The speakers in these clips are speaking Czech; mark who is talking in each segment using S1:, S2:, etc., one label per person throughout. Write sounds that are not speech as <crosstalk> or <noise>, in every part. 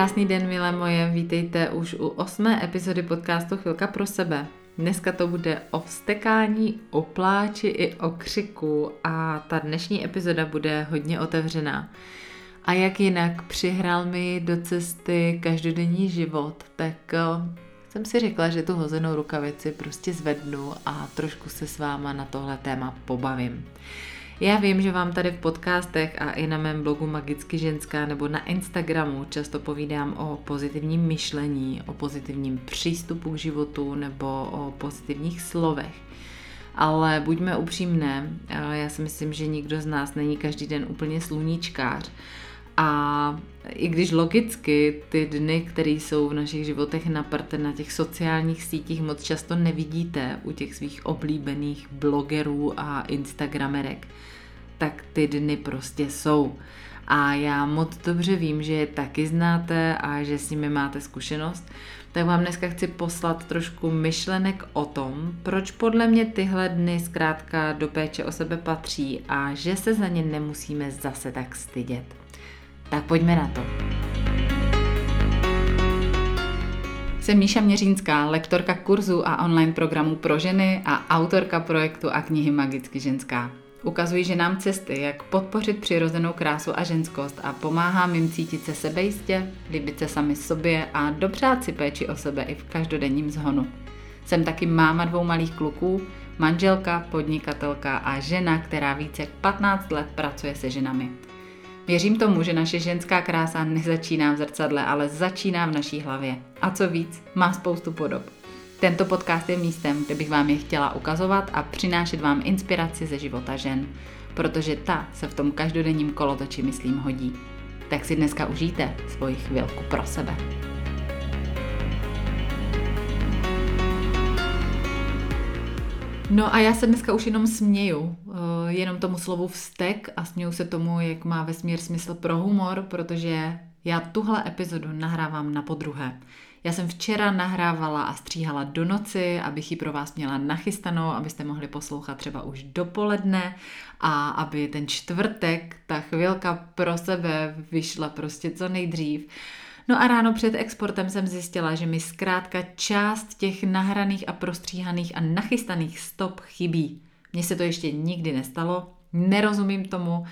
S1: Krásný den, milé moje, vítejte už u osmé epizody podcastu Chvilka pro sebe. Dneska to bude o vstekání, o pláči i o křiku a ta dnešní epizoda bude hodně otevřená. A jak jinak přihrál mi do cesty každodenní život, tak eh, jsem si řekla, že tu hozenou rukavici prostě zvednu a trošku se s váma na tohle téma pobavím. Já vím, že vám tady v podcastech a i na mém blogu Magicky ženská nebo na Instagramu často povídám o pozitivním myšlení, o pozitivním přístupu k životu nebo o pozitivních slovech. Ale buďme upřímné, já si myslím, že nikdo z nás není každý den úplně sluníčkář. A i když logicky ty dny, které jsou v našich životech na na těch sociálních sítích moc často nevidíte u těch svých oblíbených blogerů a instagramerek, tak ty dny prostě jsou. A já moc dobře vím, že je taky znáte a že s nimi máte zkušenost, tak vám dneska chci poslat trošku myšlenek o tom, proč podle mě tyhle dny zkrátka do péče o sebe patří a že se za ně nemusíme zase tak stydět. Tak pojďme na to. Jsem Míša Měřínská, lektorka kurzu a online programů pro ženy a autorka projektu a knihy Magicky ženská. Ukazují ženám cesty, jak podpořit přirozenou krásu a ženskost a pomáhám jim cítit se sebejistě, líbit se sami sobě a dopřát si péči o sebe i v každodenním zhonu. Jsem taky máma dvou malých kluků, manželka, podnikatelka a žena, která více jak 15 let pracuje se ženami. Věřím tomu, že naše ženská krása nezačíná v zrcadle, ale začíná v naší hlavě. A co víc, má spoustu podob. Tento podcast je místem, kde bych vám je chtěla ukazovat a přinášet vám inspiraci ze života žen, protože ta se v tom každodenním kolotoči, myslím, hodí. Tak si dneska užijte svoji chvilku pro sebe. No a já se dneska už jenom směju, eh, jenom tomu slovu vztek a směju se tomu, jak má vesmír smysl pro humor, protože já tuhle epizodu nahrávám na podruhé. Já jsem včera nahrávala a stříhala do noci, abych ji pro vás měla nachystanou, abyste mohli poslouchat třeba už dopoledne a aby ten čtvrtek, ta chvilka pro sebe vyšla prostě co nejdřív. No a ráno před exportem jsem zjistila, že mi zkrátka část těch nahraných a prostříhaných a nachystaných stop chybí. Mně se to ještě nikdy nestalo, nerozumím tomu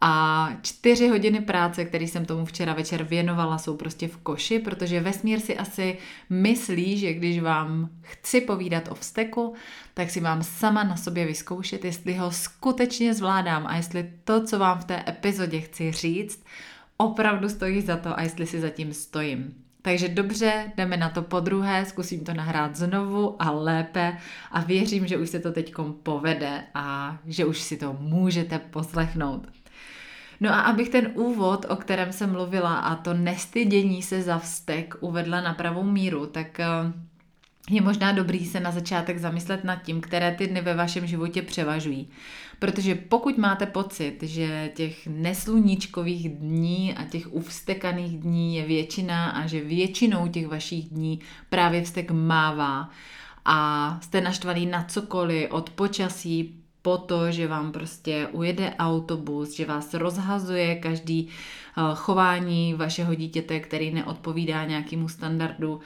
S1: a čtyři hodiny práce, které jsem tomu včera večer věnovala, jsou prostě v koši, protože vesmír si asi myslí, že když vám chci povídat o vzteku, tak si mám sama na sobě vyzkoušet, jestli ho skutečně zvládám a jestli to, co vám v té epizodě chci říct, opravdu stojí za to a jestli si zatím stojím. Takže dobře, jdeme na to po druhé, zkusím to nahrát znovu a lépe a věřím, že už se to teď povede a že už si to můžete poslechnout. No a abych ten úvod, o kterém jsem mluvila a to nestydění se za vztek uvedla na pravou míru, tak eh, je možná dobrý se na začátek zamyslet nad tím, které ty dny ve vašem životě převažují. Protože pokud máte pocit, že těch nesluníčkových dní a těch uvstekaných dní je většina a že většinou těch vašich dní právě vztek mává a jste naštvaný na cokoliv, od počasí po to, že vám prostě ujede autobus, že vás rozhazuje každý eh, chování vašeho dítěte, který neodpovídá nějakému standardu.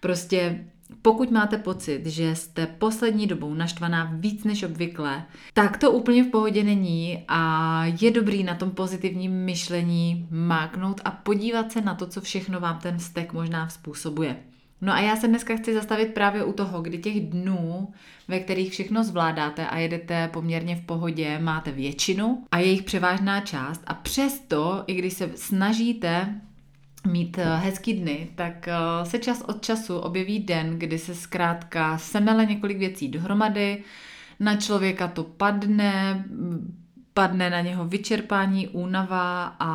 S1: Prostě pokud máte pocit, že jste poslední dobou naštvaná víc než obvykle, tak to úplně v pohodě není a je dobrý na tom pozitivním myšlení máknout a podívat se na to, co všechno vám ten vztek možná způsobuje. No a já se dneska chci zastavit právě u toho, kdy těch dnů, ve kterých všechno zvládáte a jedete poměrně v pohodě, máte většinu a jejich převážná část a přesto, i když se snažíte mít eh, hezký dny, tak eh, se čas od času objeví den, kdy se zkrátka semele několik věcí dohromady, na člověka to padne, padne na něho vyčerpání, únava a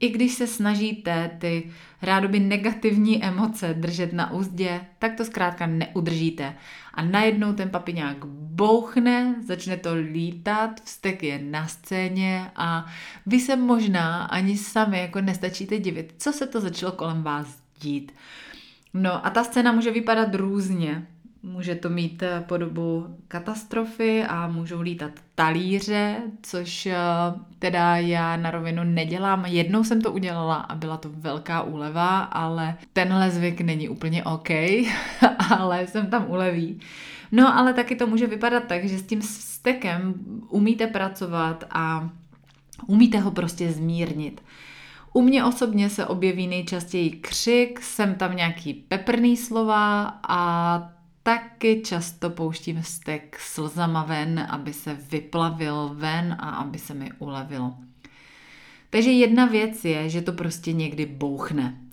S1: i když se snažíte ty rádoby negativní emoce držet na úzdě, tak to zkrátka neudržíte. A najednou ten papiňák bouchne, začne to lítat, vztek je na scéně a vy se možná ani sami jako nestačíte divit, co se to začalo kolem vás dít. No a ta scéna může vypadat různě. Může to mít eh, podobu katastrofy a můžou lítat talíře, což eh, teda já na rovinu nedělám. Jednou jsem to udělala a byla to velká úleva, ale tenhle zvyk není úplně OK, <laughs> ale jsem tam uleví. No ale taky to může vypadat tak, že s tím stekem umíte pracovat a umíte ho prostě zmírnit. U mě osobně se objeví nejčastěji křik, jsem tam nějaký peprný slova a taky často pouštím stek slzama ven, aby se vyplavil ven a aby se mi ulevilo. Takže jedna věc je, že to prostě někdy bouchne.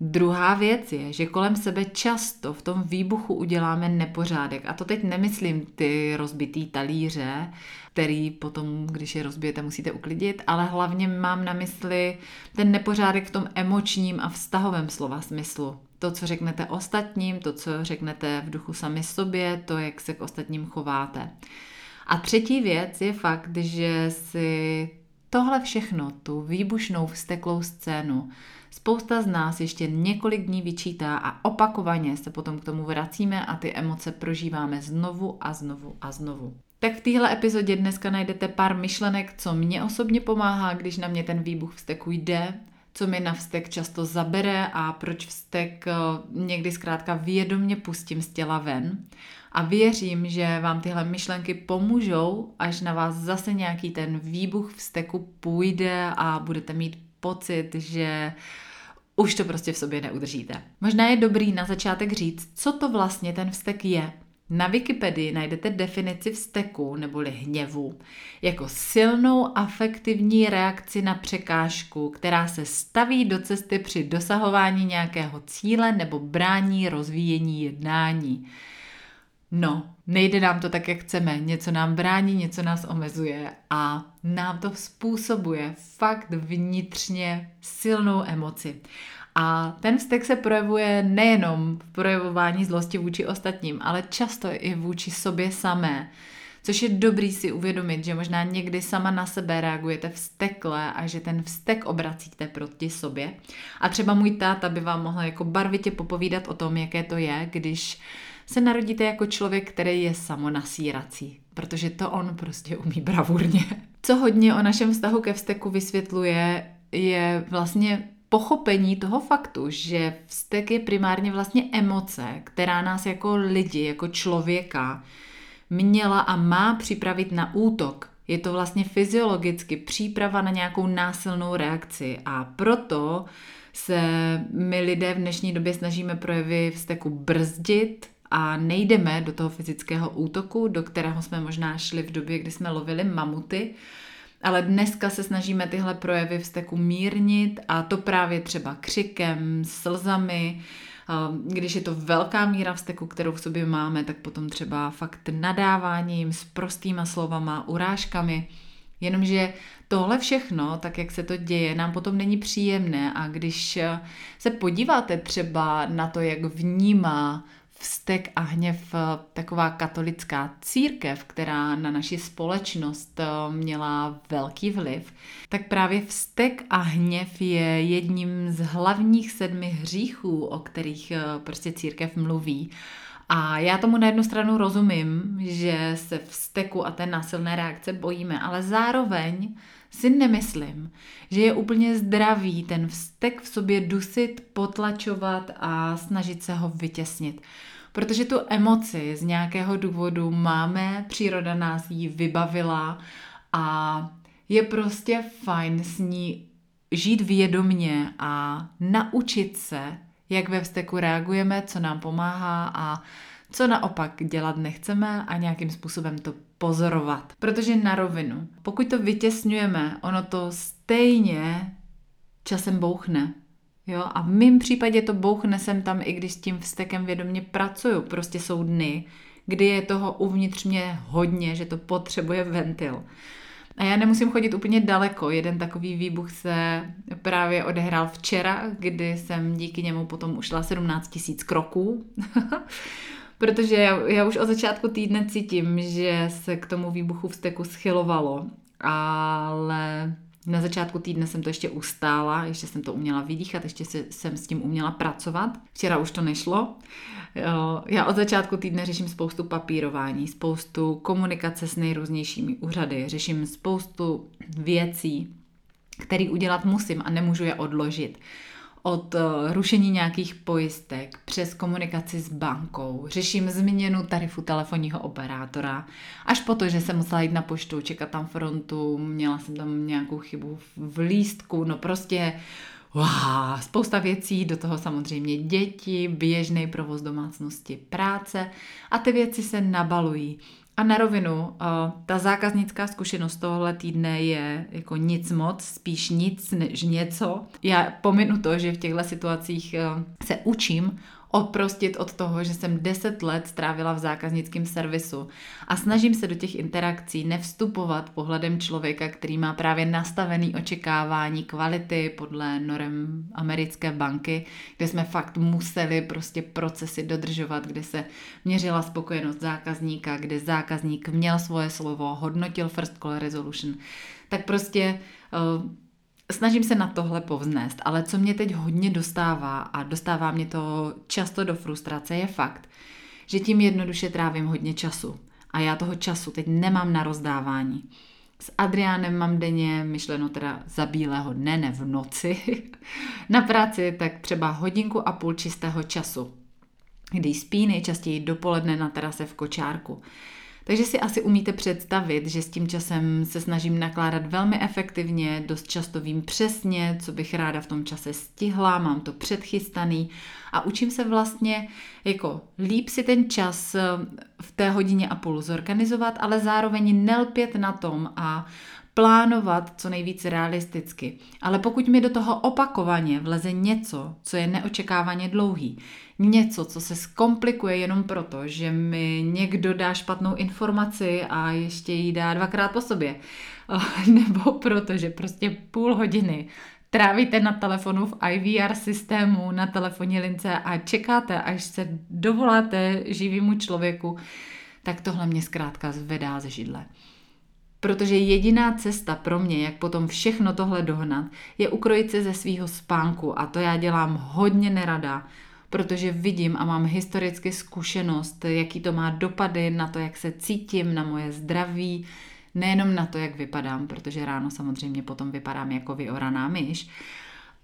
S1: Druhá věc je, že kolem sebe často v tom výbuchu uděláme nepořádek. A to teď nemyslím ty rozbitý talíře, který potom, když je rozbijete, musíte uklidit, ale hlavně mám na mysli ten nepořádek v tom emočním a vztahovém slova smyslu. To, co řeknete ostatním, to, co řeknete v duchu sami sobě, to, jak se k ostatním chováte. A třetí věc je fakt, že si tohle všechno, tu výbušnou vsteklou scénu, spousta z nás ještě několik dní vyčítá a opakovaně se potom k tomu vracíme a ty emoce prožíváme znovu a znovu a znovu. Tak v téhle epizodě dneska najdete pár myšlenek, co mě osobně pomáhá, když na mě ten výbuch vzteku jde, co mi na vztek často zabere a proč vztek eh, někdy zkrátka vědomně pustím z těla ven. A věřím, že vám tyhle myšlenky pomůžou, až na vás zase nějaký ten výbuch vzteku půjde a budete mít pocit, že už to prostě v sobě neudržíte. Možná je dobrý na začátek říct, co to vlastně ten vztek je. Na Wikipedii najdete definici vzteku neboli hněvu jako silnou afektivní reakci na překážku, která se staví do cesty při dosahování nějakého cíle nebo brání rozvíjení jednání. No, nejde nám to tak, jak chceme. Něco nám brání, něco nás omezuje a nám to způsobuje fakt vnitřně silnou emoci. A ten vztek se projevuje nejenom v projevování zlosti vůči ostatním, ale často i vůči sobě samé. Což je dobrý si uvědomit, že možná někdy sama na sebe reagujete vztekle a že ten vztek obracíte proti sobě. A třeba můj táta by vám mohl jako barvitě popovídat o tom, jaké to je, když se narodíte jako člověk, který je samonasírací, protože to on prostě umí bravurně. Co hodně o našem vztahu ke vzteku vysvětluje, je vlastně pochopení toho faktu, že vztek je primárně vlastně emoce, která nás jako lidi, jako člověka měla a má připravit na útok. Je to vlastně fyziologicky příprava na nějakou násilnou reakci a proto se my lidé v dnešní době snažíme projevy vzteku brzdit a nejdeme do toho fyzického útoku, do kterého jsme možná šli v době, kdy jsme lovili mamuty, ale dneska se snažíme tyhle projevy vzteku mírnit a to právě třeba křikem, slzami, když je to velká míra vzteku, kterou v sobě máme, tak potom třeba fakt nadáváním, s prostýma slovama, urážkami. Jenomže tohle všechno, tak jak se to děje, nám potom není příjemné a když se podíváte třeba na to, jak vnímá vztek a hněv eh, taková katolická církev, která na naši společnost eh, měla velký vliv, tak právě vztek a hněv je jedním z hlavních sedmi hříchů, o kterých eh, prostě církev mluví. A já tomu na jednu stranu rozumím, že se vzteku a té násilné reakce bojíme, ale zároveň si nemyslím, že je úplně zdravý ten vztek v sobě dusit, potlačovat a snažit se ho vytěsnit. Protože tu emoci z nějakého důvodu máme, příroda nás ji vybavila a je prostě fajn s ní žít vědomně a naučit se, jak ve vzteku reagujeme, co nám pomáhá a co naopak dělat nechceme a nějakým způsobem to pozorovat. Protože na rovinu, pokud to vytěsňujeme, ono to stejně časem bouchne. Jo, a v mém případě to bouchne sem tam, i když s tím vztekem vědomě pracuju. Prostě jsou dny, kdy je toho uvnitř mě hodně, že to potřebuje ventil. A já nemusím chodit úplně daleko. Jeden takový výbuch se právě odehrál včera, kdy jsem díky němu potom ušla 17 tisíc kroků. <laughs> Protože já, já už od začátku týdne cítím, že se k tomu výbuchu vzteku schylovalo. Ale Na začátku týdne jsem to ještě ustála, ještě jsem to uměla vydýchat, ještě jsem s tím uměla pracovat. Včera už to nešlo. Já od začátku týdne řeším spoustu papírování, spoustu komunikace s nejrůznějšími úřady, řeším spoustu věcí, které udělat musím a nemůžu je odložit od eh, rušení nějakých pojistek přes komunikaci s bankou, řeším změnu tarifu telefonního operátora, až po to, že jsem musela jít na poštu, čekat tam frontu, měla jsem tam nějakou chybu v lístku, no prostě wow, spousta věcí, do toho samozřejmě děti, běžný provoz domácnosti, práce. A ty věci se nabalují. A na rovinu, ta zákaznická zkušenost tohle týdne je jako nic moc, spíš nic než něco. Já pominu to, že v těchto situacích se učím oprostit od toho, že jsem 10 let strávila v zákaznickém servisu. A snažím se do těch interakcí nevstupovat pohledem člověka, který má právě nastavený očekávání kvality podle norem americké banky, kde jsme fakt museli prostě procesy dodržovat, kde se měřila spokojenost zákazníka, kde zákazník měl svoje slovo, hodnotil first call resolution, tak prostě uh, Snažím se na tohle povznést, ale co mě teď hodně dostává a dostává mě to často do frustrace je fakt, že tím jednoduše trávím hodně času. A já toho času teď nemám na rozdávání. S Adriánem mám denně, myšleno teda za bílého dne, ne v noci, <laughs> na práci tak třeba hodinku a půl čistého času, kdy spí nejčastěji dopoledne na terase v kočárku. Takže si asi umíte představit, že s tím časem se snažím nakládat velmi efektivně, dost často vím přesně, co bych ráda v tom čase stihla, mám to předchystaný a učím se vlastně jako líp si ten čas eh, v té hodině a půl zorganizovat, ale zároveň nelpět na tom a plánovat co nejvíce realisticky. Ale pokud mi do toho opakovaně vleze něco, co je neočekávaně dlouhý, něco, co se zkomplikuje jenom proto, že mi někdo dá špatnou informaci a ještě ji dá dvakrát po sobě, <laughs> nebo proto, že prostě půl hodiny trávíte na telefonu v IVR systému, na telefonní lince a čekáte, až se dovoláte živýmu člověku, tak tohle mě zkrátka zvedá ze židle. Protože jediná cesta pro mě, jak potom všechno tohle dohnat, je ukrojit se ze svého spánku. A to já dělám hodně nerada, protože vidím a mám historicky zkušenost, jaký to má dopady na to, jak se cítím, na moje zdraví, nejenom na to, jak vypadám, protože ráno samozřejmě potom vypadám jako vyoraná myš,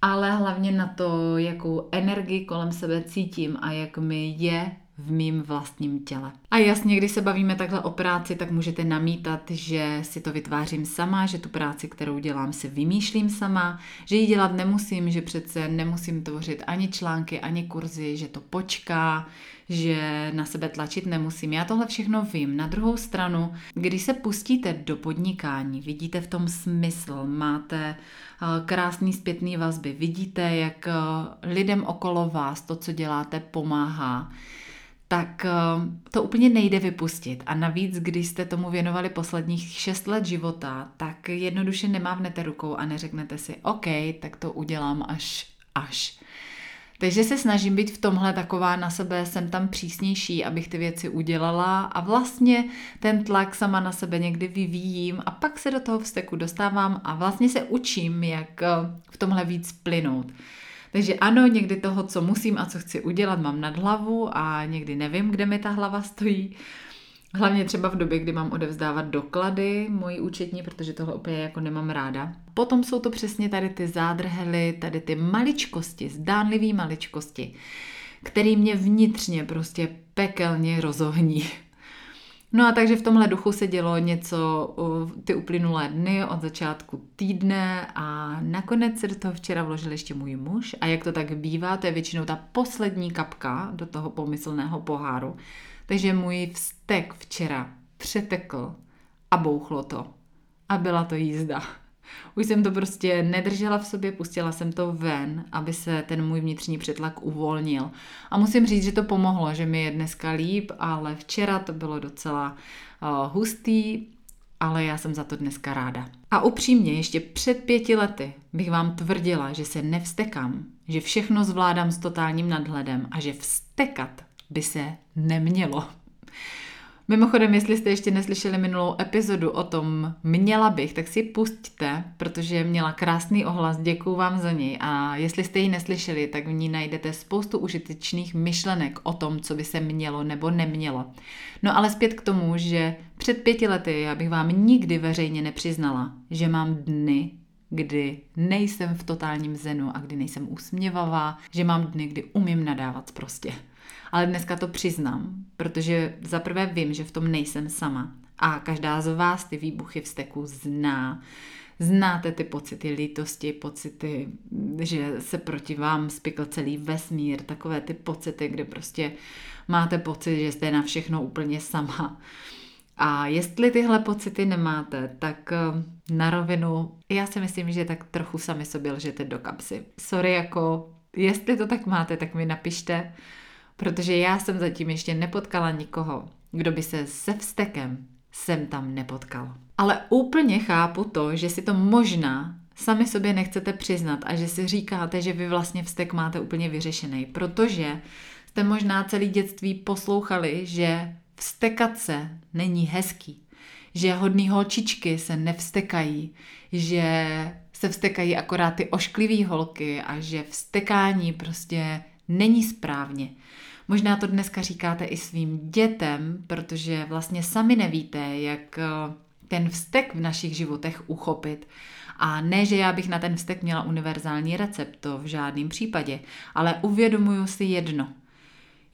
S1: ale hlavně na to, jakou energii kolem sebe cítím a jak mi je v mým vlastním těle. A jasně, když se bavíme takhle o práci, tak můžete namítat, že si to vytvářím sama, že tu práci, kterou dělám, si vymýšlím sama, že ji dělat nemusím, že přece nemusím tvořit ani články, ani kurzy, že to počká, že na sebe tlačit nemusím. Já tohle všechno vím. Na druhou stranu, když se pustíte do podnikání, vidíte v tom smysl, máte eh, krásný zpětný vazby, vidíte, jak eh, lidem okolo vás to, co děláte, pomáhá, tak eh, to úplně nejde vypustit. A navíc, když jste tomu věnovali posledních šest let života, tak jednoduše nemávnete rukou a neřeknete si, OK, tak to udělám až až. Takže se snažím být v tomhle taková na sebe, jsem tam přísnější, abych ty věci udělala a vlastně ten tlak sama na sebe někdy vyvíjím a pak se do toho vzteku dostávám a vlastně se učím, jak eh, v tomhle víc plynout. Takže ano, někdy toho, co musím a co chci udělat, mám nad hlavu a někdy nevím, kde mi ta hlava stojí. Hlavně třeba v době, kdy mám odevzdávat doklady moji účetní, protože tohle úplně jako nemám ráda. Potom jsou to přesně tady ty zádrhely, tady ty maličkosti, zdánlivé maličkosti, který mě vnitřně prostě pekelně rozohní. No a takže v tomhle duchu se dělo něco ty uplynulé dny od začátku týdne a nakonec se do toho včera vložil ještě můj muž a jak to tak bývá, to je většinou ta poslední kapka do toho pomyslného poháru. Takže můj vztek včera přetekl a bouchlo to. A byla to jízda. Už jsem to prostě nedržela v sobě, pustila jsem to ven, aby se ten můj vnitřní přetlak uvolnil. A musím říct, že to pomohlo, že mi je dneska líp, ale včera to bylo docela uh, hustý, ale já jsem za to dneska ráda. A upřímně, ještě před pěti lety bych vám tvrdila, že se nevstekám, že všechno zvládám s totálním nadhledem a že vstekat by se nemělo. Mimochodem, jestli jste ještě neslyšeli minulou epizodu o tom Měla bych, tak si pusťte, protože měla krásný ohlas, děkuju vám za něj a jestli jste ji neslyšeli, tak v ní najdete spoustu užitečných myšlenek o tom, co by se mělo nebo nemělo. No ale zpět k tomu, že před pěti lety já bych vám nikdy veřejně nepřiznala, že mám dny, kdy nejsem v totálním zenu a kdy nejsem usměvavá, že mám dny, kdy umím nadávat prostě. Ale dneska to přiznám, protože zaprvé vím, že v tom nejsem sama. A každá z vás ty výbuchy v steku zná. Znáte ty pocity lítosti, pocity, že se proti vám spikl celý vesmír, takové ty pocity, kde prostě máte pocit, že jste na všechno úplně sama. A jestli tyhle pocity nemáte, tak eh, na rovinu, já si myslím, že tak trochu sami sobě lžete do kapsy. Sorry, jako, jestli to tak máte, tak mi napište, protože já jsem zatím ještě nepotkala nikoho, kdo by se se vztekem sem tam nepotkal. Ale úplně chápu to, že si to možná sami sobě nechcete přiznat a že si říkáte, že vy vlastně vztek máte úplně vyřešený, protože jste možná celý dětství poslouchali, že vstekat se není hezký, že hodný holčičky se nevstekají, že se vstekají akorát ty ošklivý holky a že vstekání prostě není správně. Možná to dneska říkáte i svým dětem, protože vlastně sami nevíte, jak eh, ten vztek v našich životech uchopit. A ne, že já bych na ten vztek měla univerzální recept, to v žádném případě, ale uvědomuju si jedno.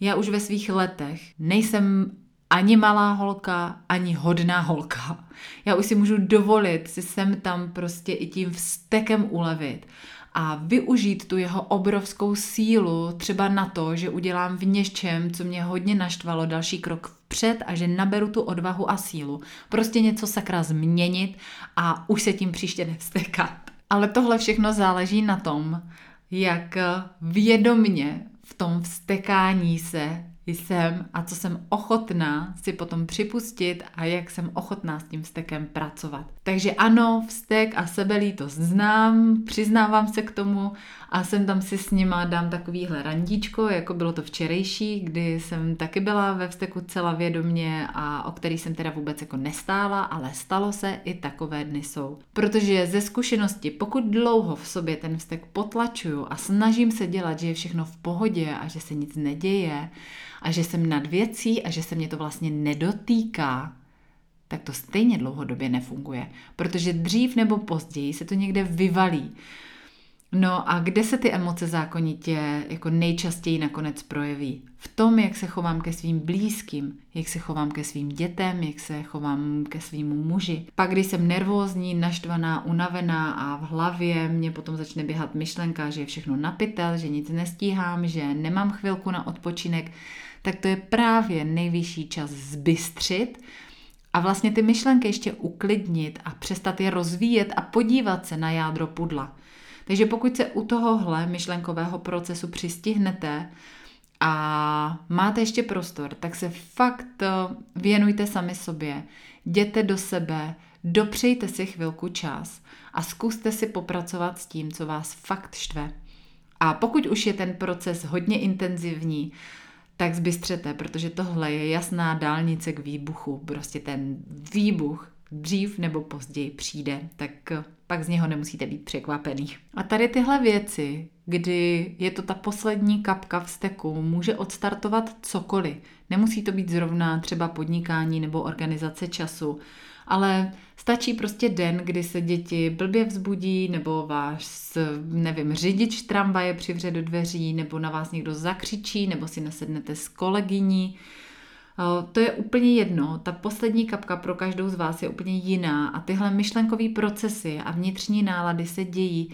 S1: Já už ve svých letech nejsem ani malá holka, ani hodná holka. Já už si můžu dovolit si sem tam prostě i tím vztekem ulevit a využít tu jeho obrovskou sílu třeba na to, že udělám v něčem, co mě hodně naštvalo, další krok vpřed a že naberu tu odvahu a sílu. Prostě něco sakra změnit a už se tím příště nevstekat. Ale tohle všechno záleží na tom, jak vědomně v tom vstekání se jsem a co jsem ochotná si potom připustit a jak jsem ochotná s tím vztekem pracovat. Takže ano, vztek a sebelítost znám, přiznávám se k tomu a jsem tam si s nima dám takovýhle randíčko, jako bylo to včerejší, kdy jsem taky byla ve vzteku celá vědomě a o který jsem teda vůbec jako nestála, ale stalo se, i takové dny jsou. Protože ze zkušenosti, pokud dlouho v sobě ten vztek potlačuju a snažím se dělat, že je všechno v pohodě a že se nic neděje, a že jsem nad věcí a že se mě to vlastně nedotýká, tak to stejně dlouhodobě nefunguje, protože dřív nebo později se to někde vyvalí. No a kde se ty emoce zákonitě jako nejčastěji nakonec projeví? V tom, jak se chovám ke svým blízkým, jak se chovám ke svým dětem, jak se chovám ke svýmu muži. Pak, když jsem nervózní, naštvaná, unavená a v hlavě mě potom začne běhat myšlenka, že je všechno napitel, že nic nestíhám, že nemám chvilku na odpočinek, tak to je právě nejvyšší čas zbystřit a vlastně ty myšlenky ještě uklidnit a přestat je rozvíjet a podívat se na jádro pudla. Takže pokud se u tohohle myšlenkového procesu přistihnete a máte ještě prostor, tak se fakt eh, věnujte sami sobě, jděte do sebe, dopřejte si chvilku čas a zkuste si popracovat s tím, co vás fakt štve. A pokud už je ten proces hodně intenzivní, tak zbystřete, protože tohle je jasná dálnice k výbuchu. Prostě ten výbuch dřív nebo později přijde, tak pak z něho nemusíte být překvapený. A tady tyhle věci, kdy je to ta poslední kapka v steku, může odstartovat cokoliv. Nemusí to být zrovna třeba podnikání nebo organizace času, ale stačí prostě den, kdy se děti blbě vzbudí, nebo váš, nevím, řidič tramvaje přivře do dveří, nebo na vás někdo zakřičí, nebo si nasednete s kolegyní. To je úplně jedno, ta poslední kapka pro každou z vás je úplně jiná a tyhle myšlenkové procesy a vnitřní nálady se dějí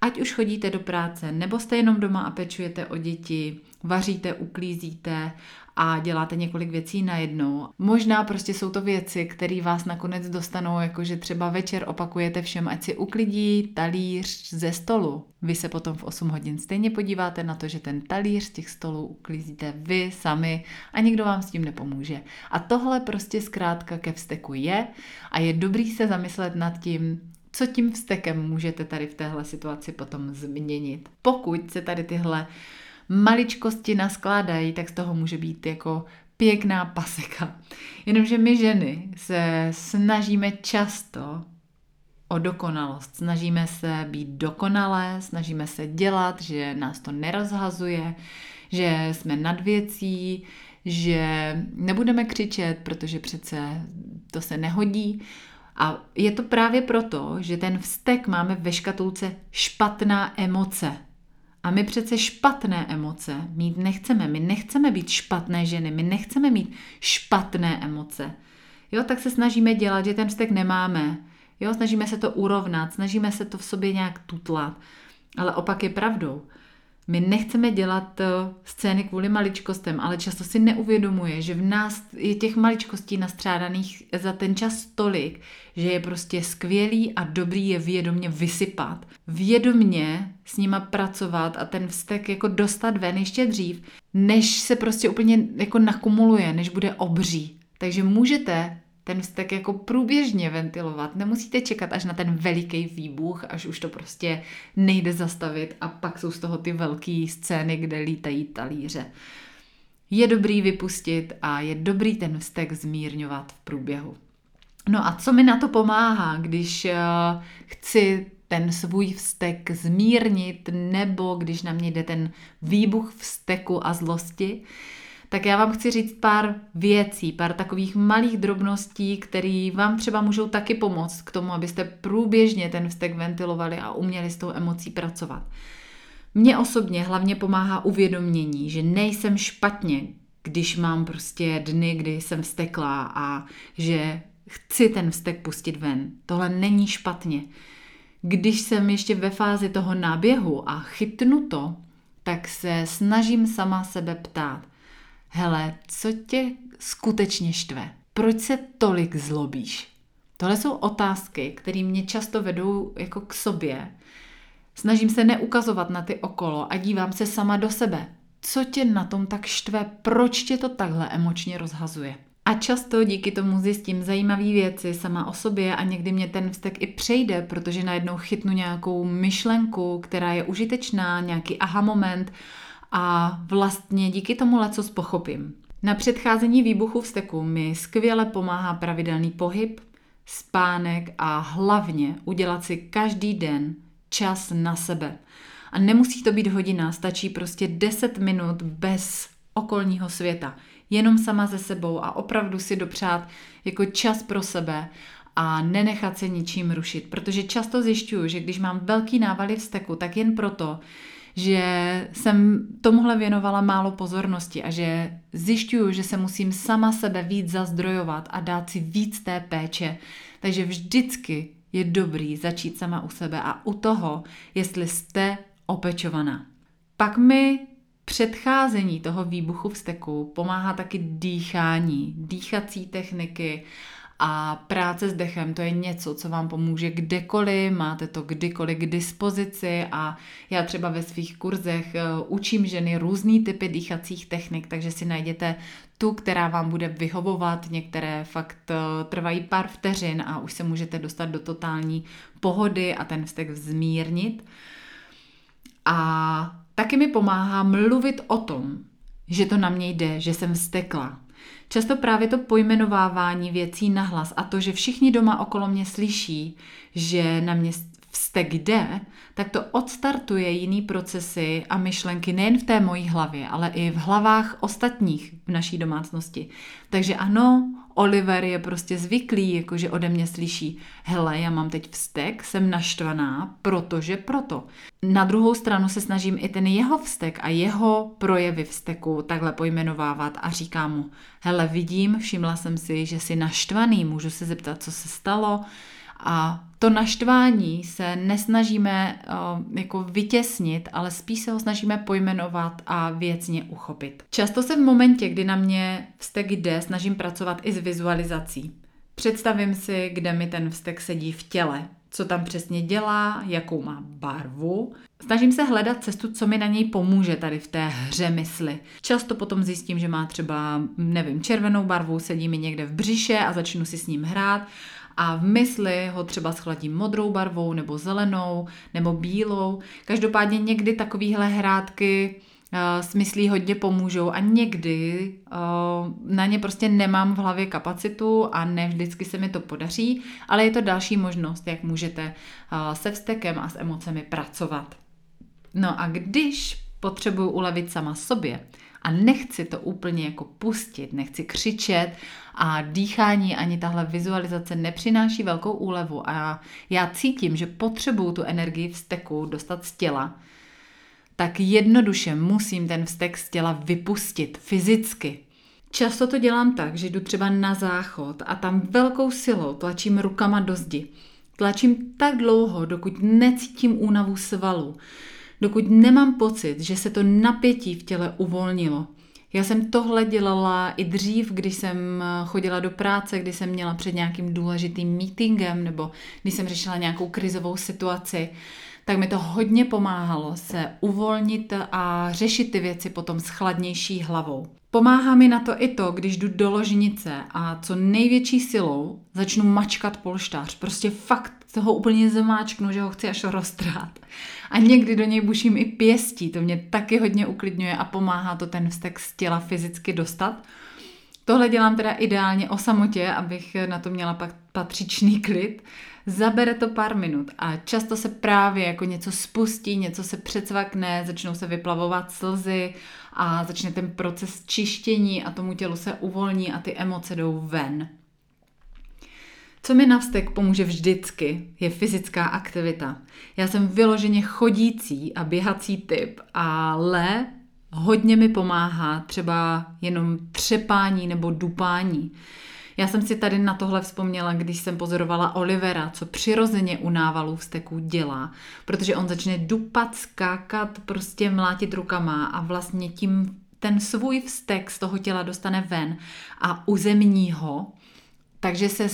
S1: Ať už chodíte do práce, nebo jste jenom doma a pečujete o děti, vaříte, uklízíte a děláte několik věcí najednou. Možná prostě jsou to věci, které vás nakonec dostanou, jakože třeba večer opakujete všem, ať si uklidí talíř ze stolu. Vy se potom v 8 hodin stejně podíváte na to, že ten talíř z těch stolů uklízíte vy sami a nikdo vám s tím nepomůže. A tohle prostě zkrátka ke vzteku je a je dobrý se zamyslet nad tím, co tím vztekem můžete tady v téhle situaci potom změnit. Pokud se tady tyhle maličkosti naskládají, tak z toho může být jako pěkná paseka. Jenomže my ženy se snažíme často o dokonalost. Snažíme se být dokonalé, snažíme se dělat, že nás to nerozhazuje, že jsme nad věcí, že nebudeme křičet, protože přece to se nehodí. A je to právě proto, že ten vztek máme ve škatulce špatná emoce. A my přece špatné emoce mít nechceme. My nechceme být špatné ženy, my nechceme mít špatné emoce. Jo, tak se snažíme dělat, že ten vztek nemáme. Jo, snažíme se to urovnat, snažíme se to v sobě nějak tutlat. Ale opak je pravdou. My nechceme dělat eh, scény kvůli maličkostem, ale často si neuvědomuje, že v nás je těch maličkostí nastřádaných za ten čas tolik, že je prostě skvělý a dobrý je vědomně vysypat. Vědomně s nima pracovat a ten vztek jako dostat ven ještě dřív, než se prostě úplně jako nakumuluje, než bude obří. Takže můžete ten vztek jako průběžně ventilovat. Nemusíte čekat až na ten veliký výbuch, až už to prostě nejde zastavit a pak jsou z toho ty velké scény, kde lítají talíře. Je dobrý vypustit a je dobrý ten vztek zmírňovat v průběhu. No a co mi na to pomáhá, když uh, chci ten svůj vztek zmírnit nebo když na mě jde ten výbuch vzteku a zlosti, tak já vám chci říct pár věcí, pár takových malých drobností, které vám třeba můžou taky pomoct k tomu, abyste průběžně ten vztek ventilovali a uměli s tou emocí pracovat. Mně osobně hlavně pomáhá uvědomění, že nejsem špatně, když mám prostě dny, kdy jsem vzteklá a že chci ten vztek pustit ven. Tohle není špatně. Když jsem ještě ve fázi toho náběhu a chytnu to, tak se snažím sama sebe ptát – hele, co tě skutečně štve? Proč se tolik zlobíš? Tohle jsou otázky, které mě často vedou jako k sobě. Snažím se neukazovat na ty okolo a dívám se sama do sebe. Co tě na tom tak štve? Proč tě to takhle emočně rozhazuje? A často díky tomu zjistím zajímavé věci sama o sobě a někdy mě ten vztek i přejde, protože najednou chytnu nějakou myšlenku, která je užitečná, nějaký aha moment a vlastně díky tomu leco pochopím. Na předcházení výbuchu vzteku mi skvěle pomáhá pravidelný pohyb, spánek a hlavně udělat si každý den čas na sebe. A nemusí to být hodina, stačí prostě 10 minut bez okolního světa. Jenom sama ze sebou a opravdu si dopřát jako čas pro sebe a nenechat se ničím rušit. Protože často zjišťuju, že když mám velký návaly vzteku, tak jen proto, že jsem tomuhle věnovala málo pozornosti a že zjišťuju, že se musím sama sebe víc zazdrojovat a dát si víc té péče. Takže vždycky je dobrý začít sama u sebe a u toho, jestli jste opečovaná. Pak mi předcházení toho výbuchu vzteku pomáhá taky dýchání, dýchací techniky a práce s dechem to je něco, co vám pomůže kdekoliv, máte to kdykoliv k dispozici a já třeba ve svých kurzech eh, učím ženy různý typy dýchacích technik, takže si najděte tu, která vám bude vyhovovat. Některé fakt eh, trvají pár vteřin a už se můžete dostat do totální pohody a ten vztek zmírnit. A taky mi pomáhá mluvit o tom, že to na mě jde, že jsem vztekla, Často právě to pojmenovávání věcí nahlas a to, že všichni doma okolo mě slyší, že na mě vztek jde, tak to odstartuje jiný procesy a myšlenky nejen v té mojí hlavě, ale i v hlavách ostatních v naší domácnosti. Takže ano, Oliver je prostě zvyklý, jakože ode mě slyší, hele, já mám teď vztek, jsem naštvaná, protože proto. Na druhou stranu se snažím i ten jeho vztek a jeho projevy vzteku takhle pojmenovávat a říkám mu, hele, vidím, všimla jsem si, že jsi naštvaný, můžu se zeptat, co se stalo, a to naštvání se nesnažíme uh, jako vytěsnit, ale spíš se ho snažíme pojmenovat a věcně uchopit. Často se v momentě, kdy na mě vztek jde, snažím pracovat i s vizualizací. Představím si, kde mi ten vztek sedí v těle, co tam přesně dělá, jakou má barvu. Snažím se hledat cestu, co mi na něj pomůže tady v té hře mysli. Často potom zjistím, že má třeba, nevím, červenou barvu, sedí mi někde v břiše a začnu si s ním hrát a v mysli ho třeba schladím modrou barvou nebo zelenou nebo bílou. Každopádně někdy takovéhle hrátky s myslí hodně pomůžou a někdy na ně prostě nemám v hlavě kapacitu a ne vždycky se mi to podaří, ale je to další možnost, jak můžete se vztekem a s emocemi pracovat. No a když potřebuju ulevit sama sobě a nechci to úplně jako pustit, nechci křičet a dýchání ani tahle vizualizace nepřináší velkou úlevu a já cítím, že potřebuju tu energii vzteku dostat z těla, tak jednoduše musím ten vztek z těla vypustit fyzicky. Často to dělám tak, že jdu třeba na záchod a tam velkou silou tlačím rukama do zdi. Tlačím tak dlouho, dokud necítím únavu svalu, dokud nemám pocit, že se to napětí v těle uvolnilo. Já jsem tohle dělala i dřív, když jsem chodila do práce, když jsem měla před nějakým důležitým meetingem nebo když jsem řešila nějakou krizovou situaci tak mi to hodně pomáhalo se uvolnit a řešit ty věci potom s chladnější hlavou. Pomáhá mi na to i to, když jdu do ložnice a co největší silou začnu mačkat polštář. Prostě fakt toho úplně zamáčknu, že ho chci až roztrhat. A někdy do něj buším i pěstí, to mě taky hodně uklidňuje a pomáhá to ten vztek z těla fyzicky dostat. Tohle dělám teda ideálně o samotě, abych na to měla pak patřičný klid. Zabere to pár minut a často se právě jako něco spustí, něco se přecvakne, začnou se vyplavovat slzy a začne ten proces čištění a tomu tělu se uvolní a ty emoce jdou ven. Co mi na vztek pomůže vždycky, je fyzická aktivita. Já jsem vyloženě chodící a běhací typ, ale hodně mi pomáhá třeba jenom třepání nebo dupání. Já jsem si tady na tohle vzpomněla, když jsem pozorovala Olivera, co přirozeně u návalů vzteků dělá, protože on začne dupat, skákat, prostě mlátit rukama a vlastně tím ten svůj vztek z toho těla dostane ven a uzemní ho, takže se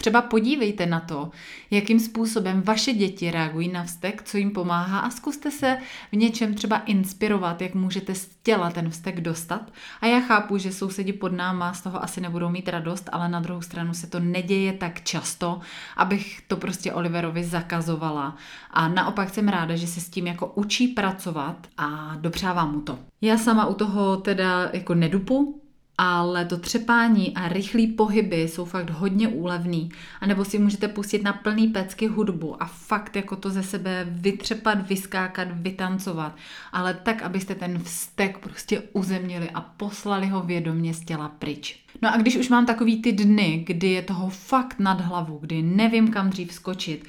S1: Třeba podívejte na to, jakým způsobem vaše děti reagují na vztek, co jim pomáhá a zkuste se v něčem třeba inspirovat, jak můžete z těla ten vztek dostat. A já chápu, že sousedi pod náma z toho asi nebudou mít radost, ale na druhou stranu se to neděje tak často, abych to prostě Oliverovi zakazovala. A naopak jsem ráda, že se s tím jako učí pracovat a dopřávám mu to. Já sama u toho teda jako nedupu, ale to třepání a rychlý pohyby jsou fakt hodně úlevný. A nebo si můžete pustit na plný pecky hudbu a fakt jako to ze sebe vytřepat, vyskákat, vytancovat. Ale tak, abyste ten vztek prostě uzemnili a poslali ho vědomě z těla pryč. No a když už mám takový ty dny, kdy je toho fakt nad hlavu, kdy nevím kam dřív skočit,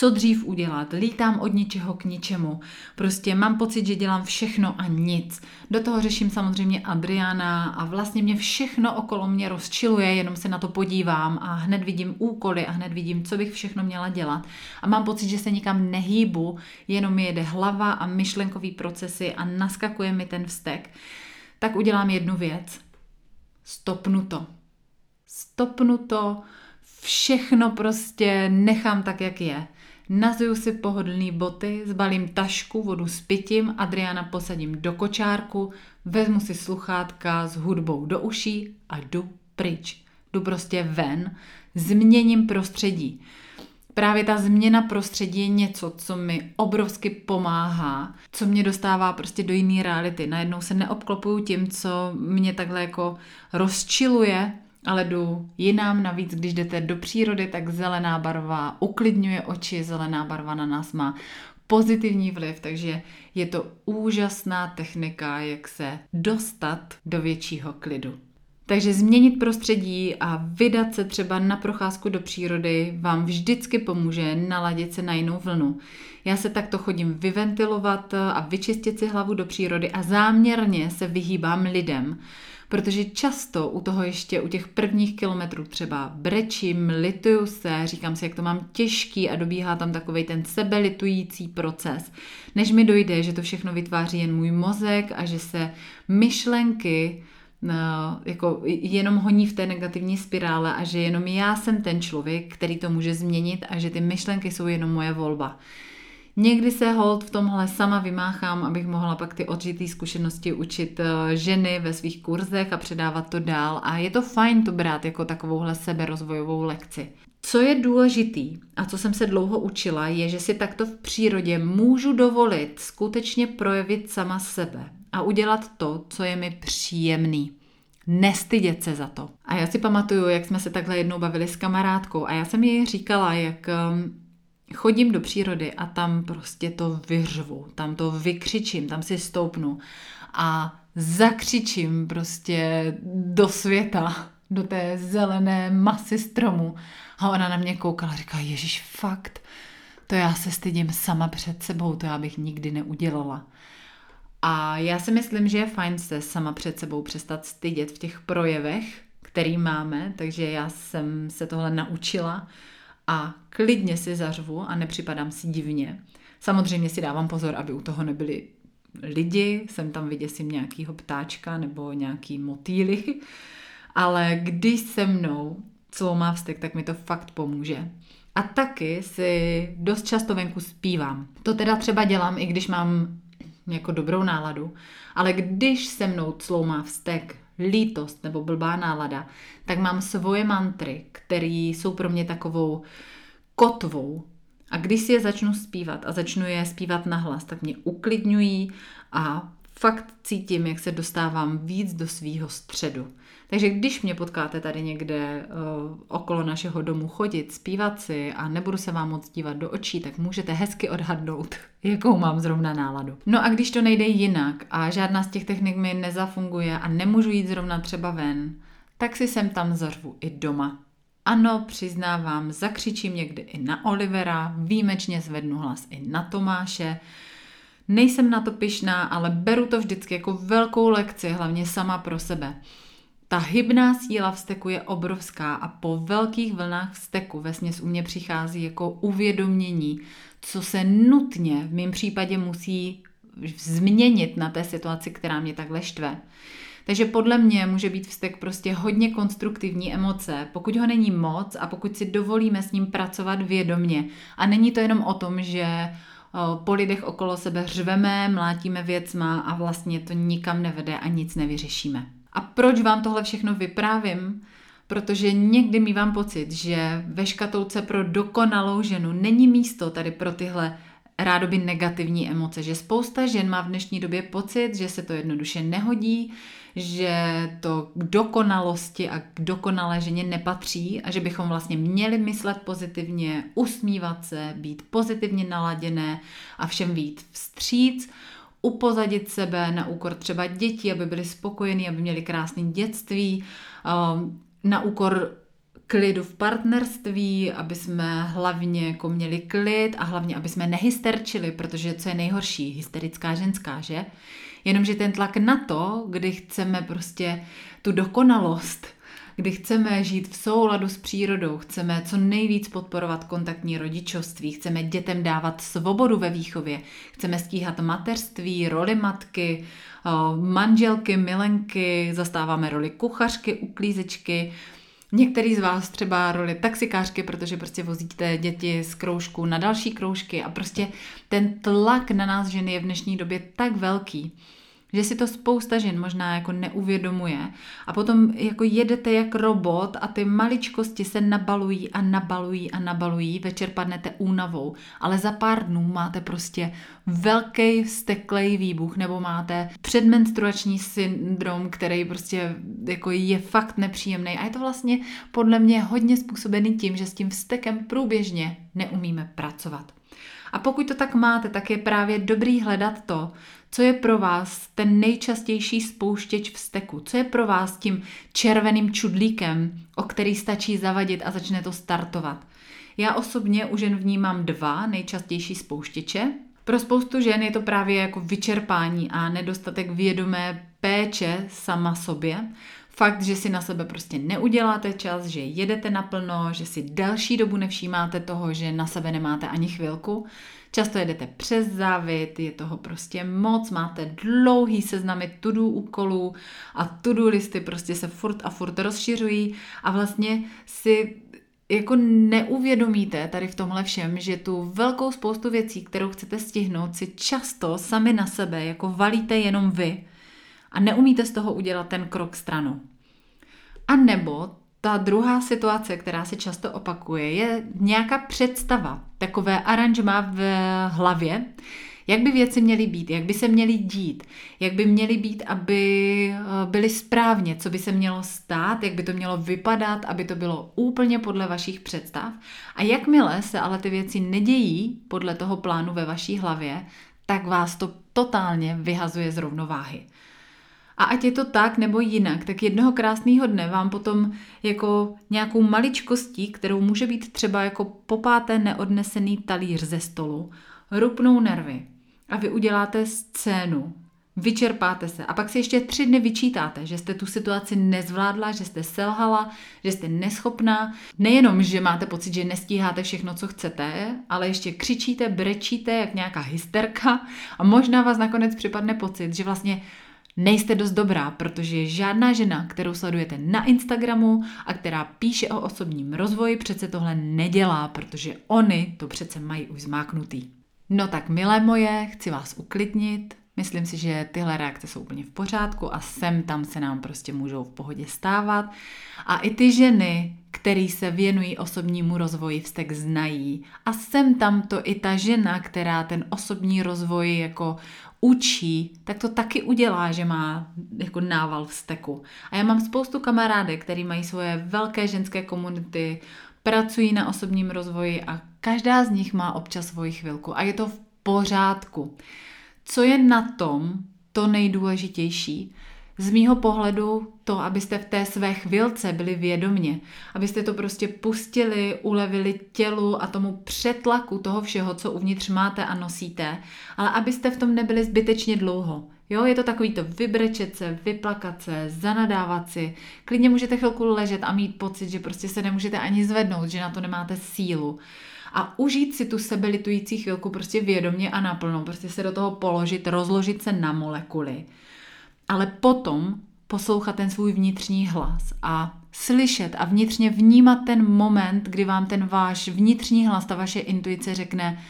S1: co dřív udělat, lítám od ničeho k ničemu. Prostě mám pocit, že dělám všechno a nic. Do toho řeším samozřejmě Adriana a vlastně mě všechno okolo mě rozčiluje, jenom se na to podívám a hned vidím úkoly a hned vidím, co bych všechno měla dělat. A mám pocit, že se nikam nehýbu, jenom mi jede hlava a myšlenkový procesy a naskakuje mi ten vztek. Tak udělám jednu věc. Stopnu to. Stopnu to, všechno prostě nechám tak, jak je. Nazuju si pohodlné boty, zbalím tašku, vodu s pitím, Adriana posadím do kočárku, vezmu si sluchátka s hudbou do uší a jdu pryč. Jdu prostě ven, změním prostředí. Právě ta změna prostředí je něco, co mi obrovsky pomáhá, co mě dostává prostě do jiné reality. Najednou se neobklopuju tím, co mě takhle jako rozčiluje, ale jdu jinam. Navíc, když jdete do přírody, tak zelená barva uklidňuje oči, zelená barva na nás má pozitivní vliv, takže je to úžasná technika, jak se dostat do většího klidu. Takže změnit prostředí a vydat se třeba na procházku do přírody vám vždycky pomůže naladit se na jinou vlnu. Já se takto chodím vyventilovat a vyčistit si hlavu do přírody a záměrně se vyhýbám lidem, protože často u toho ještě u těch prvních kilometrů třeba brečím, lituju se, říkám si, jak to mám těžký a dobíhá tam takový ten sebelitující proces, než mi dojde, že to všechno vytváří jen můj mozek a že se myšlenky no, jako jenom honí v té negativní spirále a že jenom já jsem ten člověk, který to může změnit a že ty myšlenky jsou jenom moje volba. Někdy se hold v tomhle sama vymáchám, abych mohla pak ty odžitý zkušenosti učit eh, ženy ve svých kurzech a předávat to dál a je to fajn to brát jako takovouhle seberozvojovou lekci. Co je důležitý a co jsem se dlouho učila, je, že si takto v přírodě můžu dovolit skutečně projevit sama sebe a udělat to, co je mi příjemný. Nestydět se za to. A já si pamatuju, jak jsme se takhle jednou bavili s kamarádkou a já jsem jej říkala, jak um, chodím do přírody a tam prostě to vyřvu, tam to vykřičím, tam si stoupnu a zakřičím prostě do světa, do té zelené masy stromu. A ona na mě koukala a říká, Ježíš, fakt, to já se stydím sama před sebou, to já bych nikdy neudělala. A já si myslím, že je fajn se sama před sebou přestat stydět v těch projevech, který máme, takže já jsem se tohle naučila a klidně si zařvu a nepřipadám si divně. Samozřejmě si dávám pozor, aby u toho nebyli lidi, jsem tam vyděsím nějakýho ptáčka nebo nějaký motýly, <laughs> ale když se mnou celou má vztek, tak mi to fakt pomůže. A taky si dost často venku zpívám. To teda třeba dělám, i když mám jako dobrou náladu, ale když se mnou clou má vztek, lítost nebo blbá nálada, tak mám svoje mantry, které jsou pro mě takovou kotvou. A když si je začnu zpívat a začnu je zpívat nahlas, tak mě uklidňují a fakt cítím, jak se dostávám víc do svýho středu. Takže když mě potkáte tady někde uh, okolo našeho domu chodit, zpívat si a nebudu se vám moc dívat do očí, tak můžete hezky odhadnout, <laughs> jakou mám zrovna náladu. No a když to nejde jinak a žádná z těch technik mi nezafunguje a nemůžu jít zrovna třeba ven, tak si sem tam zařvu i doma. Ano, přiznávám, zakřičím někdy i na Olivera, výjimečně zvednu hlas i na Tomáše, Nejsem na to pyšná, ale beru to vždycky jako velkou lekci, hlavně sama pro sebe. Ta hybná síla vzteku je obrovská a po velkých vlnách vzteku ve u mě přichází jako uvědomění, co se nutně v mém případě musí změnit na té situaci, která mě takhle štve. Takže podle mě může být vztek prostě hodně konstruktivní emoce, pokud ho není moc a pokud si dovolíme s ním pracovat vědomně. A není to jenom o tom, že po lidech okolo sebe řveme, mlátíme věcma a vlastně to nikam nevede a nic nevyřešíme. A proč vám tohle všechno vyprávím? Protože někdy mývám pocit, že ve škatulce pro dokonalou ženu není místo tady pro tyhle rádoby negativní emoce, že spousta žen má v dnešní době pocit, že se to jednoduše nehodí, že to k dokonalosti a k dokonalé ženě nepatří a že bychom vlastně měli myslet pozitivně, usmívat se, být pozitivně naladěné a všem být vstříc, upozadit sebe na úkor třeba dětí, aby byli spokojení, aby měli krásné dětství, um, na úkor klidu v partnerství, aby jsme hlavně jako měli klid a hlavně, aby jsme nehysterčili, protože co je nejhorší, hysterická ženská, že? Jenomže ten tlak na to, kdy chceme prostě tu dokonalost, kdy chceme žít v souladu s přírodou, chceme co nejvíc podporovat kontaktní rodičovství, chceme dětem dávat svobodu ve výchově, chceme stíhat mateřství, roli matky, manželky, milenky, zastáváme roli kuchařky, uklízečky, Některý z vás třeba roli taxikářky, protože prostě vozíte děti z kroužku na další kroužky a prostě ten tlak na nás ženy je v dnešní době tak velký, že si to spousta žen možná jako neuvědomuje. A potom jako jedete jak robot a ty maličkosti se nabalují a nabalují a nabalují, večer padnete únavou, ale za pár dnů máte prostě velký steklej výbuch nebo máte předmenstruační syndrom, který prostě jako je fakt nepříjemný. A je to vlastně podle mě hodně způsobený tím, že s tím vstekem průběžně neumíme pracovat. A pokud to tak máte, tak je právě dobrý hledat to, co je pro vás ten nejčastější spouštěč vzteku? Co je pro vás tím červeným čudlíkem, o který stačí zavadit a začne to startovat? Já osobně u žen vnímám dva nejčastější spouštěče. Pro spoustu žen je to právě jako vyčerpání a nedostatek vědomé péče sama sobě. Fakt, že si na sebe prostě neuděláte čas, že jedete naplno, že si delší dobu nevšímáte toho, že na sebe nemáte ani chvilku. Často jedete přes závit, je toho prostě moc, máte dlouhý seznamy tudů úkolů a tudu listy prostě se furt a furt rozšiřují a vlastně si jako neuvědomíte tady v tomhle všem, že tu velkou spoustu věcí, kterou chcete stihnout, si často sami na sebe jako valíte jenom vy a neumíte z toho udělat ten krok stranou. A nebo ta druhá situace, která se často opakuje, je nějaká představa, takové aranžma v hlavě, Jak by věci měly být, jak by se měly dít, jak by měly být, aby eh, byly správně, co by se mělo stát, jak by to mělo vypadat, aby to bylo úplně podle vašich představ. A jakmile se ale ty věci nedějí podle toho plánu ve vaší hlavě, tak vás to totálně vyhazuje z rovnováhy. A ať je to tak nebo jinak, tak jednoho krásného dne vám potom jako nějakou maličkostí, kterou může být třeba jako popáté neodnesený talíř ze stolu, rupnou nervy. A vy uděláte scénu, vyčerpáte se. A pak si ještě tři dny vyčítáte, že jste tu situaci nezvládla, že jste selhala, že jste neschopná. Nejenom, že máte pocit, že nestíháte všechno, co chcete, ale ještě křičíte, brečíte jak nějaká hysterka. A možná vás nakonec připadne pocit, že vlastně nejste dost dobrá, protože žádná žena, kterou sledujete na Instagramu a která píše o osobním rozvoji, přece tohle nedělá, protože oni to přece mají už zmáknutý. No tak milé moje, chci vás uklidnit, Myslím si, že tyhle reakce jsou úplně v pořádku a sem tam se nám prostě můžou v pohodě stávat. A i ty ženy, které se věnují osobnímu rozvoji, vztek znají. A sem tam to i ta žena, která ten osobní rozvoj jako učí, tak to taky udělá, že má jako nával vzteku. A já mám spoustu kamarádek, který mají svoje velké ženské komunity, pracují na osobním rozvoji a každá z nich má občas svoji chvilku a je to v pořádku. Co je na tom to nejdůležitější? Z mýho pohledu to, abyste v té své chvilce byli vědomně, abyste to prostě pustili, ulevili tělu a tomu přetlaku toho všeho, co uvnitř máte a nosíte, ale abyste v tom nebyli zbytečně dlouho. Jo, je to takový to vybrečet se, vyplakat se, zanadávat si. Klidně můžete chvilku ležet a mít pocit, že prostě se nemůžete ani zvednout, že na to nemáte sílu a užít si tu sebelitující chvilku prostě vědomě a naplno, prostě se do toho položit, rozložit se na molekuly, ale potom poslouchat ten svůj vnitřní hlas a slyšet a vnitřně vnímat ten moment, kdy vám ten váš vnitřní hlas, ta vaše intuice řekne,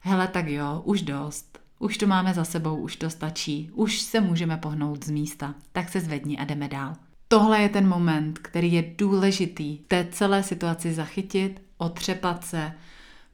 S1: hele tak jo, už dost, už to máme za sebou, už to stačí, už se můžeme pohnout z místa, tak se zvedni a jdeme dál. Tohle je ten moment, který je důležitý té celé situaci zachytit, otřepat se,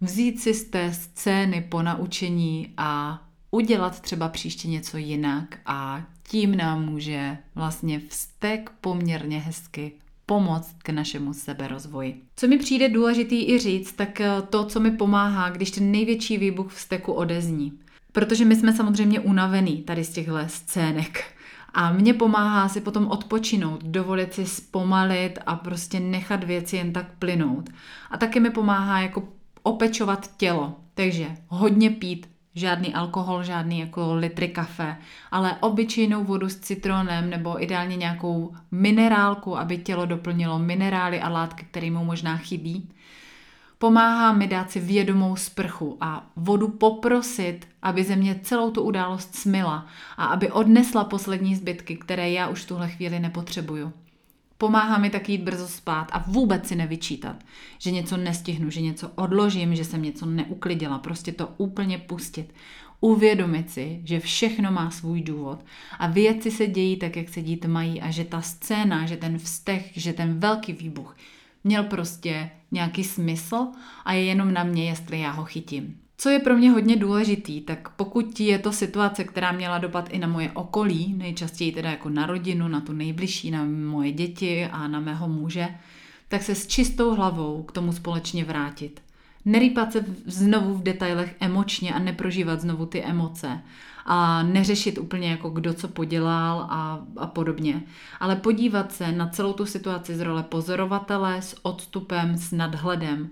S1: vzít si z té scény po naučení a udělat třeba příště něco jinak a tím nám může vlastně vztek poměrně hezky pomoct k našemu seberozvoji. Co mi přijde důležitý i říct, tak to, co mi pomáhá, když ten největší výbuch vzteku odezní. Protože my jsme samozřejmě unavený tady z těchto scének. A mně pomáhá si potom odpočinout, dovolit si zpomalit a prostě nechat věci jen tak plynout. A taky mi pomáhá jako opečovat tělo. Takže hodně pít, žádný alkohol, žádný jako litry kafe, ale obyčejnou vodu s citronem nebo ideálně nějakou minerálku, aby tělo doplnilo minerály a látky, které mu možná chybí. Pomáhá mi dát si vědomou sprchu a vodu poprosit, aby ze mě celou tu událost smila a aby odnesla poslední zbytky, které já už tuhle chvíli nepotřebuju. Pomáhá mi taky jít brzo spát a vůbec si nevyčítat, že něco nestihnu, že něco odložím, že jsem něco neuklidila. Prostě to úplně pustit. Uvědomit si, že všechno má svůj důvod a věci se dějí tak, jak se dít mají a že ta scéna, že ten vzteh, že ten velký výbuch měl prostě nějaký smysl a je jenom na mě, jestli já ho chytím. Co je pro mě hodně důležitý, tak pokud je to situace, která měla dopad i na moje okolí, nejčastěji teda jako na rodinu, na tu nejbližší, na moje děti a na mého muže, tak se s čistou hlavou k tomu společně vrátit. Nerýpat se znovu v detailech emočně a neprožívat znovu ty emoce a neřešit úplně jako kdo co podělal a, a podobně, ale podívat se na celou tu situaci z role pozorovatele s odstupem, s nadhledem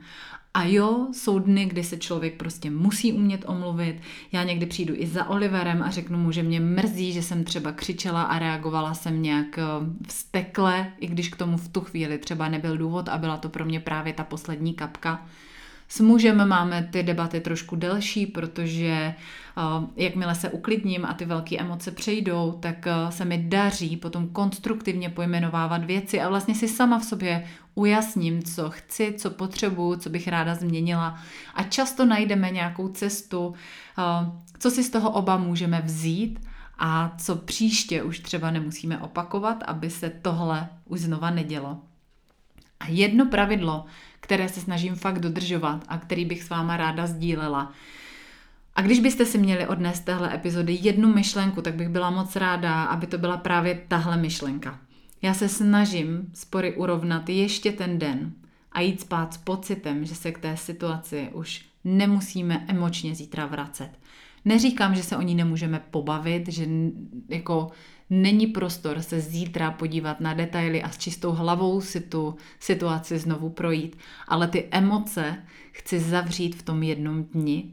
S1: a jo, jsou dny, kdy se člověk prostě musí umět omluvit. Já někdy přijdu i za Oliverem a řeknu mu, že mě mrzí, že jsem třeba křičela a reagovala jsem nějak eh, vztekle, i když k tomu v tu chvíli třeba nebyl důvod a byla to pro mě právě ta poslední kapka. S mužem máme ty debaty trošku delší, protože uh, jakmile se uklidním a ty velké emoce přejdou, tak uh, se mi daří potom konstruktivně pojmenovávat věci a vlastně si sama v sobě ujasním, co chci, co potřebuju, co bych ráda změnila. A často najdeme nějakou cestu, uh, co si z toho oba můžeme vzít a co příště už třeba nemusíme opakovat, aby se tohle už znova nedělo. A jedno pravidlo, které se snažím fakt dodržovat a který bych s váma ráda sdílela, A když byste si měli odnést téhle epizody jednu myšlenku, tak bych byla moc ráda, aby to byla právě tahle myšlenka. Já se snažím spory urovnat ještě ten den a jít spát s pocitem, že se k té situaci už nemusíme emočně zítra vracet. Neříkám, že se o ní nemůžeme pobavit, že jako není prostor se zítra podívat na detaily a s čistou hlavou si tu situaci znovu projít, ale ty emoce chci zavřít v tom jednom dni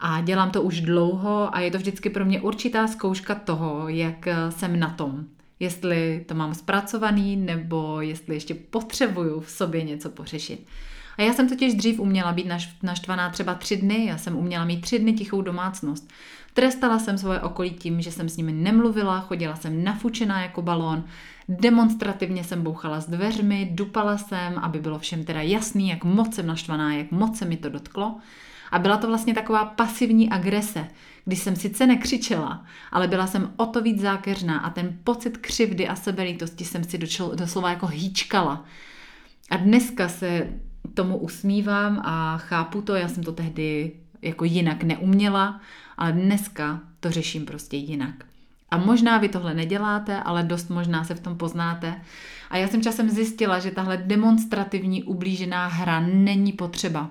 S1: a dělám to už dlouho a je to vždycky pro mě určitá zkouška toho, jak jsem na tom. Jestli to mám zpracovaný, nebo jestli ještě potřebuju v sobě něco pořešit. A já jsem totiž dřív uměla být naštvaná třeba tři dny, já jsem uměla mít tři dny tichou domácnost. Trestala jsem svoje okolí tím, že jsem s nimi nemluvila, chodila jsem nafučená jako balón, demonstrativně jsem bouchala s dveřmi, dupala jsem, aby bylo všem teda jasný, jak moc jsem naštvaná, jak moc se mi to dotklo. A byla to vlastně taková pasivní agrese, kdy jsem sice nekřičela, ale byla jsem o to víc zákeřná a ten pocit křivdy a sebelítosti jsem si doslova jako hýčkala. A dneska se tomu usmívám a chápu to, já jsem to tehdy jako jinak neuměla, ale dneska to řeším prostě jinak. A možná vy tohle neděláte, ale dost možná se v tom poznáte. A já jsem časem zjistila, že tahle demonstrativní ublížená hra není potřeba.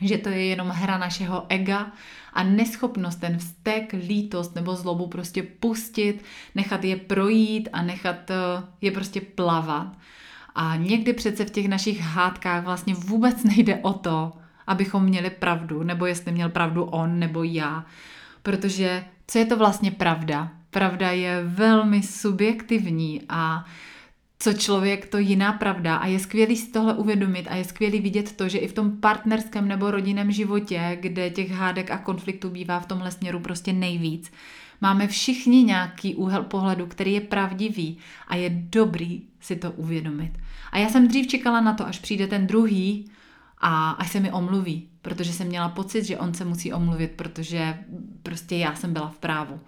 S1: Že to je jenom hra našeho ega a neschopnost ten vztek, lítost nebo zlobu prostě pustit, nechat je projít a nechat eh, je prostě plavat. A někdy přece v těch našich hádkách vlastně vůbec nejde o to, abychom měli pravdu, nebo jestli měl pravdu on nebo já. Protože co je to vlastně pravda? Pravda je velmi subjektivní a co člověk, to jiná pravda. A je skvělý si tohle uvědomit a je skvělý vidět to, že i v tom partnerském nebo rodinném životě, kde těch hádek a konfliktů bývá v tomhle směru prostě nejvíc, máme všichni nějaký úhel pohledu, který je pravdivý a je dobrý si to uvědomit. A já jsem dřív čekala na to, až přijde ten druhý a až se mi omluví, protože jsem měla pocit, že on se musí omluvit, protože prostě já jsem byla v právu.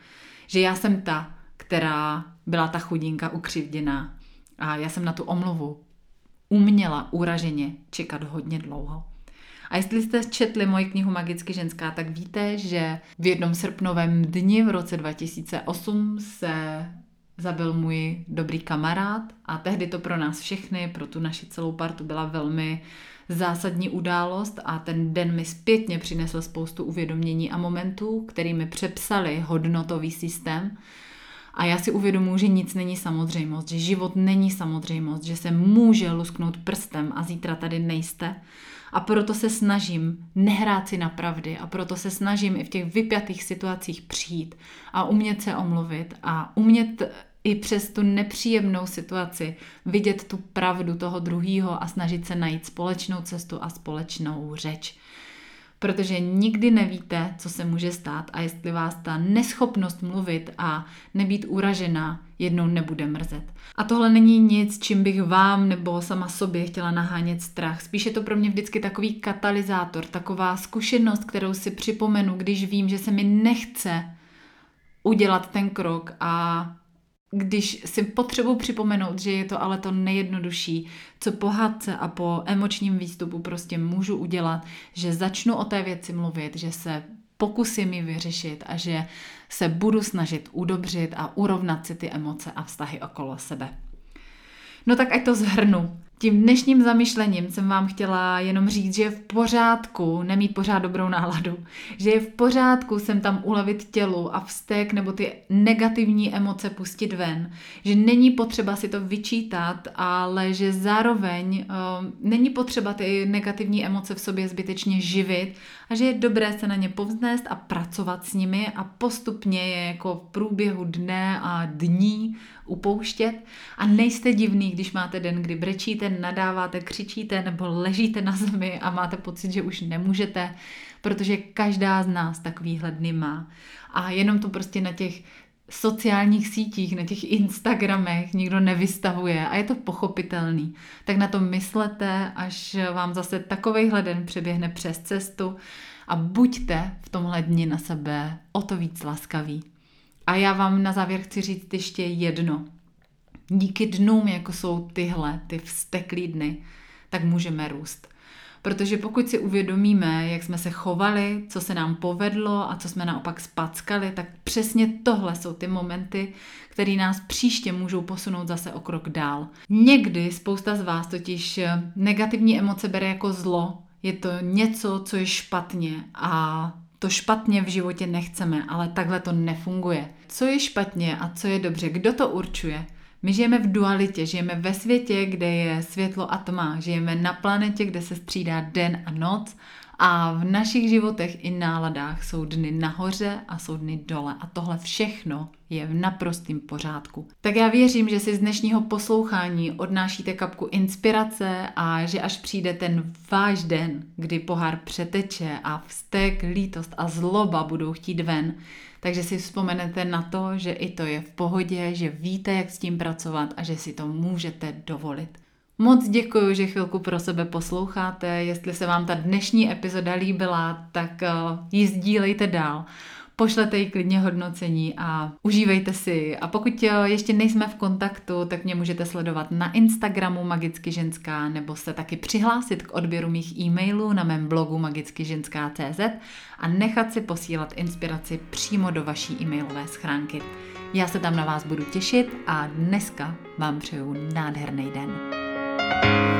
S1: Že já jsem ta, která byla ta chudinka ukřivděná a já jsem na tu omluvu uměla uraženě čekat hodně dlouho. A jestli jste četli moji knihu Magicky ženská, tak víte, že v jednom srpnovém dni v roce 2008 se zabil můj dobrý kamarád a tehdy to pro nás všechny, pro tu naši celou partu byla velmi zásadní událost a ten den mi zpětně přinesl spoustu uvědomění a momentů, který mi přepsali hodnotový systém. A já si uvědomuji, že nic není samozřejmost, že život není samozřejmost, že se může lusknout prstem a zítra tady nejste. A proto se snažím nehrát si na pravdy a proto se snažím i v těch vypjatých situacích přijít a umět se omluvit a umět i přes tu nepříjemnou situaci vidět tu pravdu toho druhého a snažit se najít společnou cestu a společnou řeč. Protože nikdy nevíte, co se může stát a jestli vás ta neschopnost mluvit a nebýt uražená jednou nebude mrzet. A tohle není nic, čím bych vám nebo sama sobě chtěla nahánět strach. Spíš je to pro mě vždycky takový katalyzátor, taková zkušenost, kterou si připomenu, když vím, že se mi nechce udělat ten krok a když si potřebuji připomenout, že je to ale to nejjednodušší, co po a po emočním výstupu prostě můžu udělat, že začnu o té věci mluvit, že se pokusím ji vyřešit a že se budu snažit udobřit a urovnat si ty emoce a vztahy okolo sebe. No tak ať to zhrnu. Tím dnešním zamyšlením jsem vám chtěla jenom říct, že je v pořádku nemít pořád dobrou náladu. Že je v pořádku sem tam ulevit tělu a vztek nebo ty negativní emoce pustit ven. Že není potřeba si to vyčítat, ale že zároveň uh, není potřeba ty negativní emoce v sobě zbytečně živit a že je dobré se na ně povznést a pracovat s nimi a postupně je jako v průběhu dne a dní upouštět. A nejste divný, když máte den, kdy brečíte, nadáváte, křičíte nebo ležíte na zemi a máte pocit, že už nemůžete, protože každá z nás takovýhle dny má. A jenom to prostě na těch sociálních sítích, na těch Instagramech nikdo nevystavuje a je to pochopitelný. Tak na to myslete, až vám zase takovejhle den přeběhne přes cestu a buďte v tomhle dni na sebe o to víc laskaví. A já vám na závěr chci říct ještě jedno. Díky dnům, jako jsou tyhle, ty vzteklý dny, tak můžeme růst. Protože pokud si uvědomíme, jak jsme se chovali, co se nám povedlo a co jsme naopak spackali, tak přesně tohle jsou ty momenty, které nás příště můžou posunout zase o krok dál. Někdy spousta z vás totiž negativní emoce bere jako zlo, je to něco, co je špatně a to špatně v životě nechceme, ale takhle to nefunguje. Co je špatně a co je dobře, kdo to určuje? My žijeme v dualitě, žijeme ve světě, kde je světlo a tma, žijeme na planetě, kde se střídá den a noc a v našich životech i náladách jsou dny nahoře a jsou dny dole. A tohle všechno je v naprostém pořádku. Tak já věřím, že si z dnešního poslouchání odnášíte kapku inspirace a že až přijde ten váš den, kdy pohár přeteče a vztek, lítost a zloba budou chtít ven, takže si vzpomenete na to, že i to je v pohodě, že víte, jak s tím pracovat a že si to můžete dovolit. Moc děkuji, že chvilku pro sebe posloucháte. Jestli se vám ta dnešní epizoda líbila, tak eh, ji sdílejte dál. Pošlete jí klidně hodnocení a užívejte si. A pokud eh, ještě nejsme v kontaktu, tak mě můžete sledovat na Instagramu Magicky ženská nebo se taky přihlásit k odběru mých e-mailů na mém blogu magickyženská.cz a nechat si posílat inspiraci přímo do vaší e-mailové schránky. Já se tam na vás budu těšit a dneska vám přeju nádherný den. Bye.